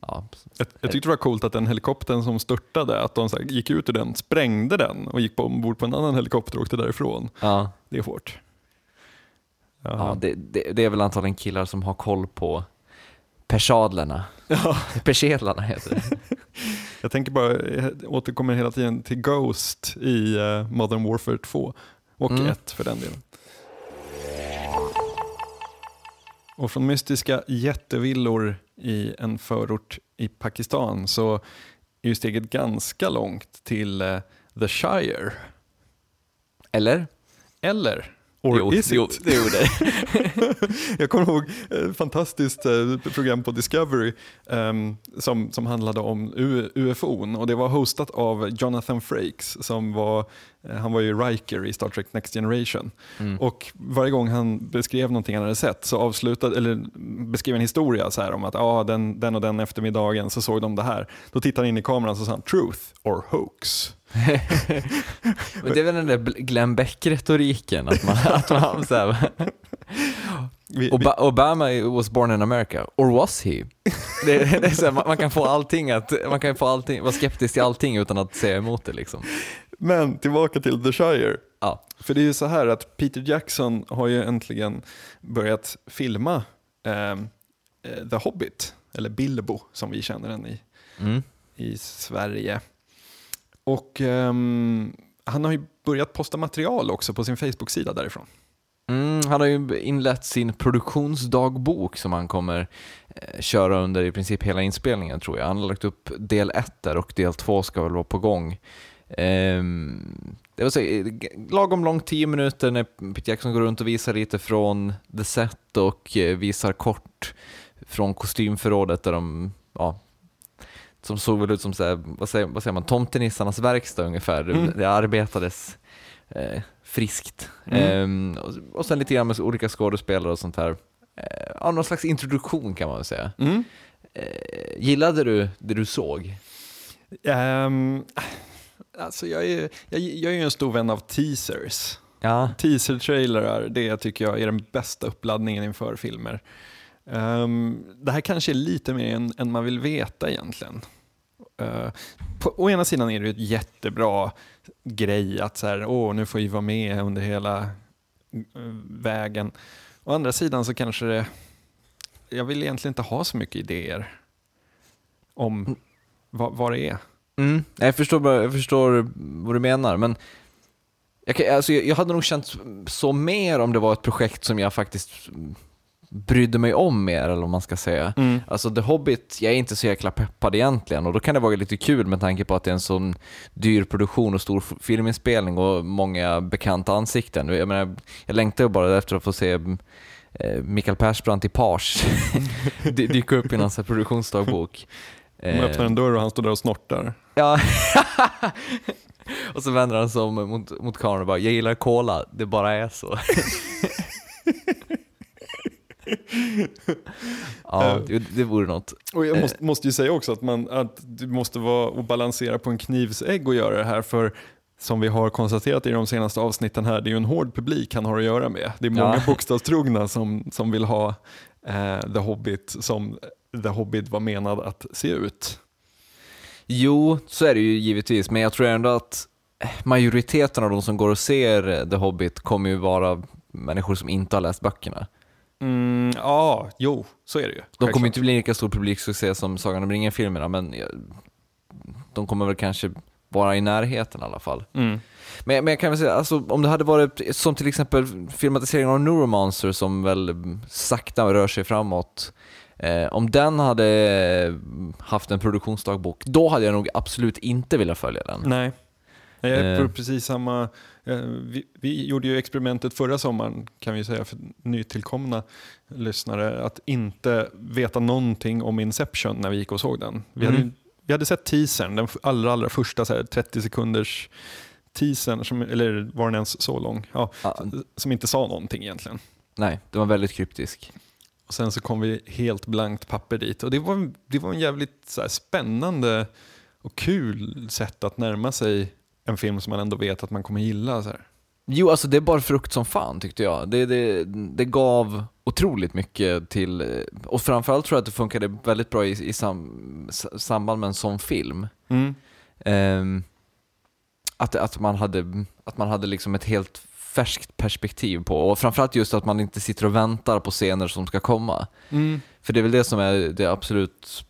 ja, Jag, jag tyckte det var coolt att den helikoptern som störtade, att de så här gick ut ur den, sprängde den och gick på ombord på en annan helikopter och åkte därifrån. ja, Det är hårt. ja det, det, det är väl antagligen killar som har koll på persadlerna. Ja. <laughs> Persedlarna heter det. <laughs> Jag tänker bara, jag återkommer hela tiden till Ghost i eh, Modern Warfare 2 och Mm. 1 för den delen. Och från mystiska jättevillor i en förort i Pakistan så är ju steget ganska långt till eh, The Shire. Eller? Eller? Or Jo, is it? jo, det gjorde det. <laughs> Jag kommer ihåg ett fantastiskt eh, program på Discovery ehm, som, som handlade om U- UFOn och det var hostat av Jonathan Frakes som var, eh, han var ju Riker i Star Trek Next Generation. Mm. Och varje gång han beskrev någonting han hade sett så avslutade, eller beskrev en historia så här om att ah, den, den och den eftermiddagen så såg de det här. Då tittade han in i kameran och sa han truth or hoax. Men det är väl den där Glenn Beck-retoriken, att man, att man så här, Oba Obama was born in America, or was he? Det, det är så här, man, man kan få allting att, man kan få allting, vara skeptisk till allting utan att säga emot det liksom. Men tillbaka till The Shire. Ja. För det är ju så här att Peter Jackson har ju äntligen börjat filma ehm, eh, The Hobbit, eller Bilbo som vi känner den i, Mm. i Sverige. Och um, han har ju börjat posta material också på sin Facebook-sida därifrån. Mm, han har ju inlett sin produktionsdagbok som han kommer eh, köra under i princip hela inspelningen tror jag. Han har lagt upp del 1 där och del 2 ska väl vara på gång. Ehm, det var så, eh, lagom långt 10 minuter när Peter Jackson går runt och visar lite från the set och eh, visar kort från kostymförrådet där de, ja, som såg väl ut som, så här, vad, säger, vad säger man, tomtenissarnas verkstad ungefär. Mm. Det arbetades eh, friskt. Mm. Ehm, och, och sen lite grann med olika skådespelare och sånt här. Eh, ja, någon slags introduktion kan man väl säga. Mm. Eh, gillade du det du såg? Ehm, alltså jag, är, jag, jag är ju en stor vän av teasers. Ja. Teaser-trailrar, det tycker jag är den bästa uppladdningen inför filmer. Ehm, det här kanske är lite mer än, än man vill veta egentligen. Uh, på, å ena sidan är det ju ett jättebra grej att så här, åh, nu får vi vara med under hela eh, vägen. Å andra sidan så kanske det, jag vill egentligen inte ha så mycket idéer om vad, vad det är. Mm. Jag, förstår, jag förstår vad du menar, men jag, kan- alltså, jag hade nog känt så mer om det var ett projekt som jag faktiskt brydde mig om mer, eller vad man ska säga. Alltså The Hobbit, jag är inte så jäkla peppad egentligen och då kan det vara lite kul med tanke på att det är en sån dyr produktion och stor filminspelning och många bekanta ansikten. Jag, menar, jag längtar ju bara efter att få se eh, Mikael Persbrandt i Page <laughs> dy- dyka upp i någon produktionsdagbok. <laughs> De öppnar en dörr och han står där och snortar. Ja. <laughs> och så vänder han sig om mot, mot kameran och bara, jag gillar cola, det bara är så. Ja, det, det vore något. Och jag Eh. måste, måste ju säga också att, man, att du måste vara och balansera på en knivsägg och göra det här för som vi har konstaterat i de senaste avsnitten här, det är ju en hård publik han har att göra med. Det är många Ja. bokstavstrogna som, som vill ha eh, The Hobbit som The Hobbit var menad att se ut. Jo, så är det ju givetvis, men jag tror ändå att majoriteten av de som går och ser The Hobbit kommer ju vara människor som inte har läst böckerna. Mm, ja, jo, så är det ju. De kommer inte bli en lika stor publiksuccé som Sagan om ringen-filmerna, men jag- de kommer väl kanske vara i närheten i alla fall. Mm. Men, men jag kan väl säga, alltså, om det hade varit som till exempel filmatiseringen av Neuromancer som väl sakta rör sig framåt. Eh, om den hade haft en produktionsdagbok, då hade jag nog absolut inte velat följa den. Nej. Jag är Eh. på precis samma, eh, vi, vi gjorde ju experimentet förra sommaren kan vi säga för nytillkomna lyssnare att inte veta någonting om Inception när vi gick och såg den. Vi, hade, Mm. ju- vi hade sett teasern, den allra, allra första så här, 30 sekunders teasern, som, eller var den ens så lång? Ja, Ah, som inte sa någonting egentligen. nej, den var väldigt kryptisk. Och sen så kom vi helt blankt papper dit och det var, det var en jävligt så här, spännande och kul sätt att närma sig en film som man ändå vet att man kommer gilla. Så här. Jo, alltså det är bara frukt som fan tyckte jag. Det, det, det gav otroligt mycket till, och framförallt tror jag att det funkade väldigt bra i, i sam, samband med en sån film. Ehm, att, att, man hade, att man hade liksom ett helt färskt perspektiv på, och framförallt just att man inte sitter och väntar på scener som ska komma. Mm. För det är väl det som är det absolut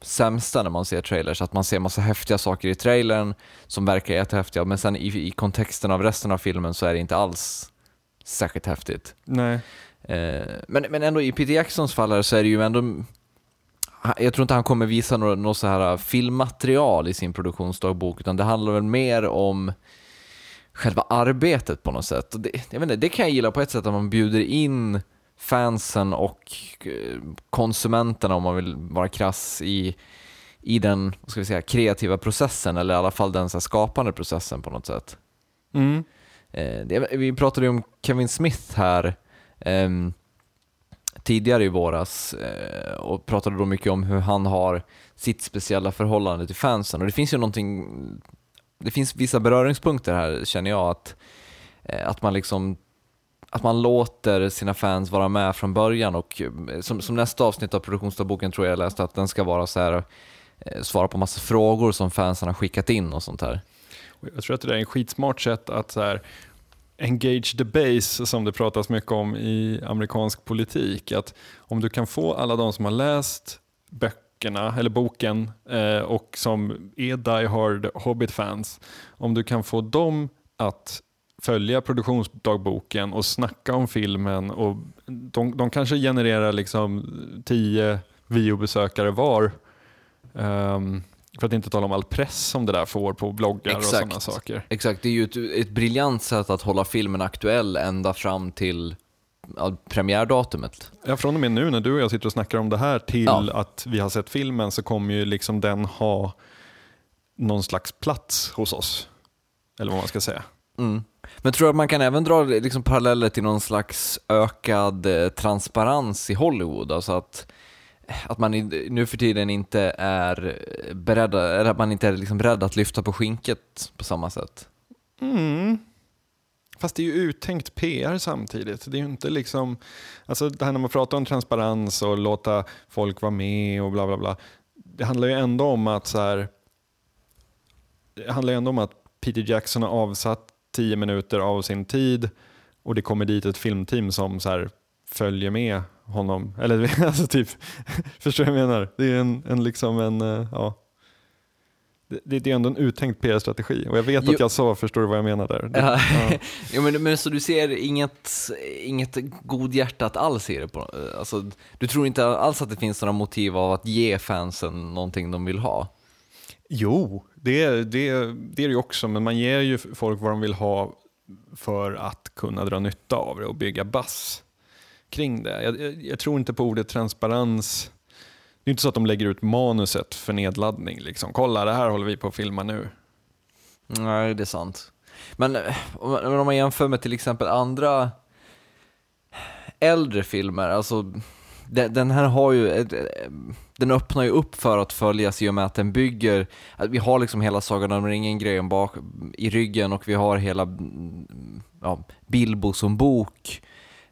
sämsta när man ser trailers, att man ser massa häftiga saker i trailern som verkar jättehäftiga, men sen i, i kontexten av resten av filmen så är det inte alls särskilt häftigt. Nej. Eh, men, men ändå i Peter Jacksons fall så är det ju ändå jag tror inte han kommer visa något, något så här filmmaterial i sin produktionsdagbok, utan det handlar väl mer om själva arbetet på något sätt. Och det, jag vet inte, det kan jag gilla på ett sätt, att man bjuder in fansen och eh, konsumenterna, om man vill vara krass, i, i den ska vi säga, kreativa processen, eller i alla fall den så här, skapande processen på något sätt. Mm. Eh, det, vi pratade ju om Kevin Smith här ehm, tidigare i våras eh, och pratade då mycket om hur han har sitt speciella förhållande till fansen. Och det finns ju någonting, det finns vissa beröringspunkter här känner jag att, eh, att man liksom att man låter sina fans vara med från början och eh, som, som nästa avsnitt av produktionsdagboken tror jag jag läste att den ska vara så här eh, svara på massa frågor som fansen har skickat in och sånt här. Jag tror att det är en skitsmart sätt att så här, engage the base som det pratas mycket om i amerikansk politik. Att om du kan få alla de som har läst böckerna, eller boken eh, och som är die hard Hobbit-fans, om du kan få dem att följa produktionsdagboken och snacka om filmen och de, de kanske genererar liksom tio videobesökare var. Um, för att inte tala om all press som det där får på bloggar Exakt. och sådana saker. Exakt, det är ju ett, ett briljant sätt att hålla filmen aktuell ända fram till premiärdatumet. Ja, från och med nu när du och jag sitter och snackar om det här till ja. att vi har sett filmen så kommer ju liksom den ha någon slags plats hos oss. Eller vad man ska säga. Mm. Men tror du att man kan även dra liksom paralleller till någon slags ökad eh, transparens i Hollywood? Alltså att, att man nu för tiden inte är beredd, eller att man inte är liksom beredd att lyfta på skinket på samma sätt? Mm. Fast det är ju uttänkt PR samtidigt. Det är ju inte liksom, alltså det här när man pratar om transparens och låta folk vara med och bla bla bla. Det handlar ju ändå om att så här, det handlar ju ändå om att Peter Jackson har avsatt tio minuter av sin tid och det kommer dit ett filmteam som så här, följer med honom. Eller <laughs> alltså typ, <laughs> förstår du vad jag menar? Det är en, en liksom en, eh, ja. Det, det är ändå en uttänkt PR-strategi och jag vet jo. att jag sa, förstår du vad jag menar där? Ja. ja. <laughs> jo, men, men så du ser inget, inget godhjärtat alls i det? På, alltså, du tror inte alls att det finns några motiv av att ge fansen någonting de vill ha? Jo, det, det, det är det ju också, men man ger ju folk vad de vill ha för att kunna dra nytta av det och bygga bass kring det. Jag, jag, jag, tror inte på ordet transparens. Det är inte så att de lägger ut manuset för nedladdning. Liksom. Kolla, det här håller vi på att filma nu. Nej, det är sant. Men om man jämför med till exempel andra äldre filmer, alltså den, här har ju, den öppnar ju upp för att följas i och med att den bygger, att vi har liksom hela Sagan om ringen-grejen bak i ryggen och vi har hela ja, Bilbo som bok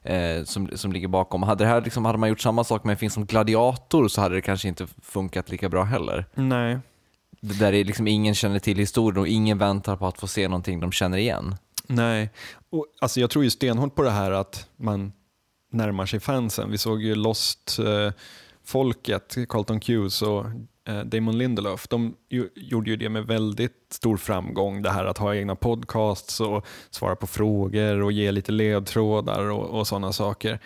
eh, som, som ligger bakom. Hade, det här liksom, hade man gjort samma sak med en film som Gladiator så hade det kanske inte funkat lika bra heller. Nej. Där det liksom ingen känner till historien och ingen väntar på att få se någonting de känner igen. Nej, och, alltså jag tror ju stenhårt på det här att man närmar sig fansen. Vi såg ju Lost-folket, eh, folket, Carlton Hughes och eh, Damon Lindelöf, de gjorde ju det med väldigt stor framgång. Det här att ha egna podcasts och svara på frågor och ge lite ledtrådar och, och sådana saker.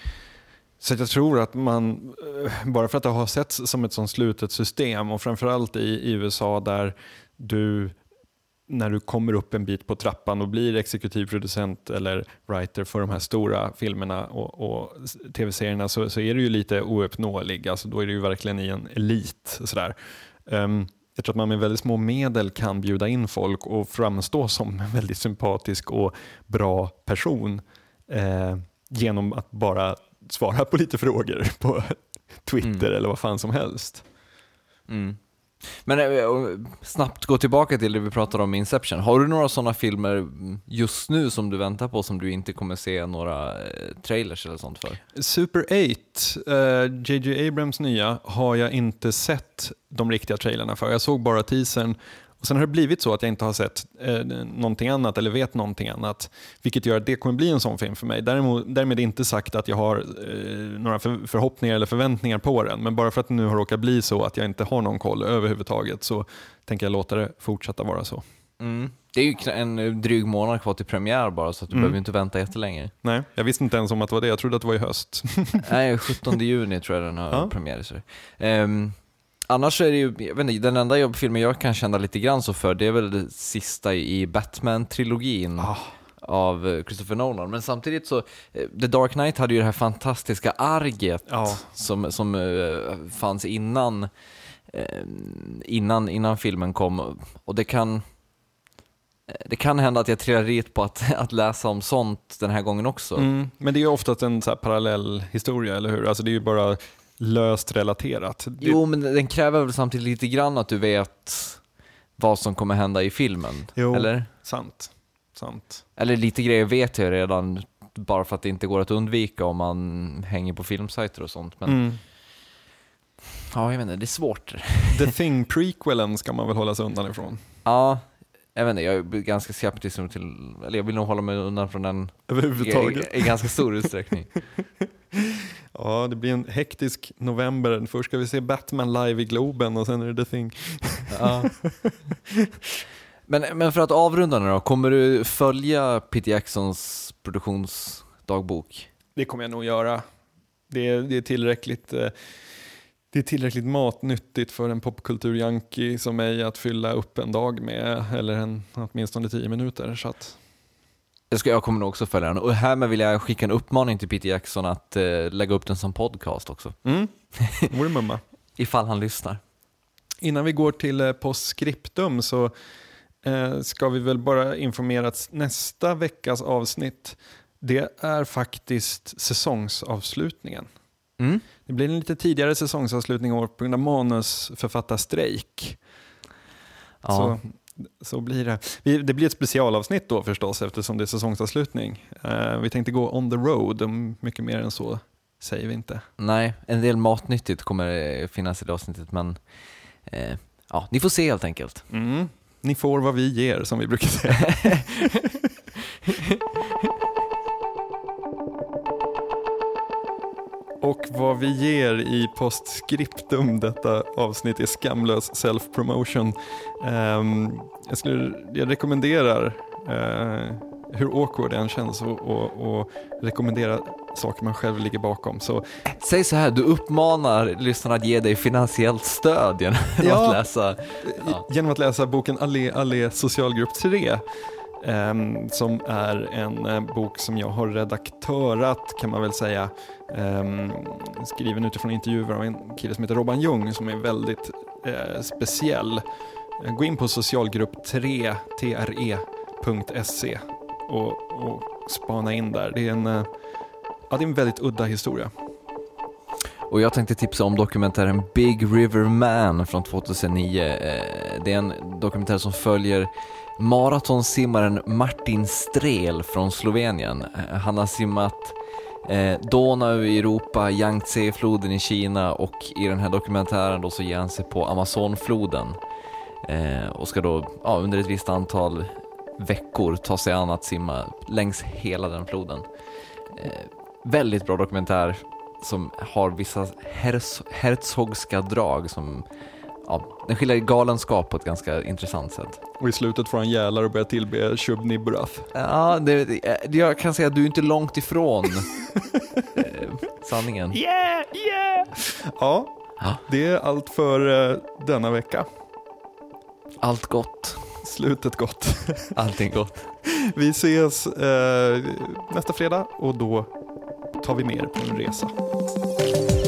Så jag tror att man, eh, bara för att det har setts som ett sånt slutet system och framförallt i, i USA där du när du kommer upp en bit på trappan och blir exekutiv producent eller writer för de här stora filmerna och, och tv-serierna så, så, är du ju lite ouppnåelig. Alltså då är du ju verkligen i en elit. Sådär. Um, jag tror att man med väldigt små medel kan bjuda in folk och framstå som en väldigt sympatisk och bra person eh, genom att bara svara på lite frågor på Twitter mm. eller vad fan som helst. Mm. Men eh, snabbt gå tillbaka till det vi pratade om i Inception. Har du några sådana filmer just nu som du väntar på som du inte kommer se några eh, trailers eller sånt för? Super 8, JJ uh, Abrams nya, har jag inte sett de riktiga trailerna för. Jag såg bara teasern och Sen har det blivit så att jag inte har sett eh, någonting annat eller vet någonting annat, vilket gör att det kommer bli en sån film för mig. Däremot, därmed inte sagt att jag har eh, några för, förhoppningar eller förväntningar på den, men bara för att det nu har råkat bli så att jag inte har någon koll överhuvudtaget så tänker jag låta det fortsätta vara så. Mm. Det är ju en dryg månad kvar till premiär bara, så du mm. behöver inte vänta jättelänge. Nej, jag visste inte ens om att det var det. Jag trodde att det var i höst. Nej, 17 juni tror jag den har ja. premiär. Um, Annars är det ju, jag vet inte, den enda jobbfilmen jag kan känna lite grann så för, det är väl det sista i Batman-trilogin. Oh av eh, Christopher Nolan. Men samtidigt så, eh, The Dark Knight hade ju det här fantastiska arget ja. som, som uh, fanns innan, innan, innan filmen kom. Och det kan, det kan hända att jag trillar dit på att, <laughs> att läsa om sånt den här gången också. Mm, men det är ju oftast en så parallell historia, eller hur? Alltså det är ju bara löst relaterat. Jo, men den kräver väl samtidigt lite grann att du vet vad som kommer hända i filmen? Jo, eller? sant. sant. Eller lite grejer vet jag redan bara för att det inte går att undvika om man hänger på filmsajter och sånt. Men Mm. ja, jag vet inte, det är svårt. The Thing-prequelen ska man väl hålla sig undan ifrån. Ja, jag vet inte, jag är ganska skeptisk till, eller jag vill nog hålla mig undan från den i, Överhuvudtaget. i, i ganska stor utsträckning. <laughs> Ja, det blir en hektisk november. Först ska vi se Batman live i Globen och sen är det The Thing. Ja. Men, men för att avrunda nu då, kommer du följa Peter Jacksons produktionsdagbok? Det kommer jag nog göra. Det är, det är tillräckligt eh, det är tillräckligt matnyttigt för en popkultur-junkie som mig att fylla upp en dag med, eller en, åtminstone tio minuter. Så att, Jag, ska, jag kommer nog också följa den. Och härmed vill jag skicka en uppmaning till Peter Jackson att eh, lägga upp den som podcast också. mm, <laughs> vore mumma. Ifall han lyssnar. Innan vi går till eh, postscriptum så eh, ska vi väl bara informera att nästa veckas avsnitt det är faktiskt säsongsavslutningen. Mm. Det blir en lite tidigare säsongsavslutning i år på grund av manusförfattarstrejk. Ja. Så, så blir det. Det blir ett specialavsnitt då förstås eftersom det är säsongsavslutning. Eh, vi tänkte gå on the road, mycket mer än så säger vi inte. Nej, en del matnyttigt kommer eh, finnas i det avsnittet men eh, ja, ni får se helt enkelt. Mm. Ni får vad vi ger som vi brukar säga. <laughs> Och vad vi ger i postscriptum detta avsnitt är skamlös self-promotion. Ehm, jag, skulle, jag rekommenderar, eh, hur awkward det än känns, och, och, och rekommendera saker man själv ligger bakom. Så Säg så här, du uppmanar lyssnarna att ge dig finansiellt stöd genom <laughs> Ja. att läsa. Ja. genom att läsa boken Allé Allé socialgrupp 3 ehm, Ehm, som är en eh, bok som jag har redaktörat kan man väl säga. Ehm, skriven utifrån intervjuer av en kille som heter Robban Ljung som är väldigt eh, speciell. Eh, gå in på socialgrupp3, tre.se och, och spana in där. Det är en, eh, ja, det är en väldigt udda historia. Och jag tänkte tipsa om dokumentären Big River Man från 2009. Eh, det är en dokumentär som följer maratonsimmaren Martin Strel från Slovenien. Eh, han har simmat eh, Donau i Europa, Yangtze-floden i Kina och i den här dokumentären då så ger han sig på Amazonfloden eh, och ska då ja, under ett visst antal veckor ta sig an att simma längs hela den floden. Eh, väldigt bra dokumentär som har vissa herz, herzogska drag som ja, den skiljer galenskap på ett ganska intressant sätt. Och i slutet får han gälar och börjar tillbe Shub Nibburath. Ja, det, det, jag kan säga att du är inte långt ifrån <laughs> eh, sanningen. Yeah, yeah! Ja, Ja. det är allt för eh, denna vecka. Allt gott, Slutet gott. allting gott. <laughs> Vi ses eh, nästa fredag och då tar vi med er på en resa.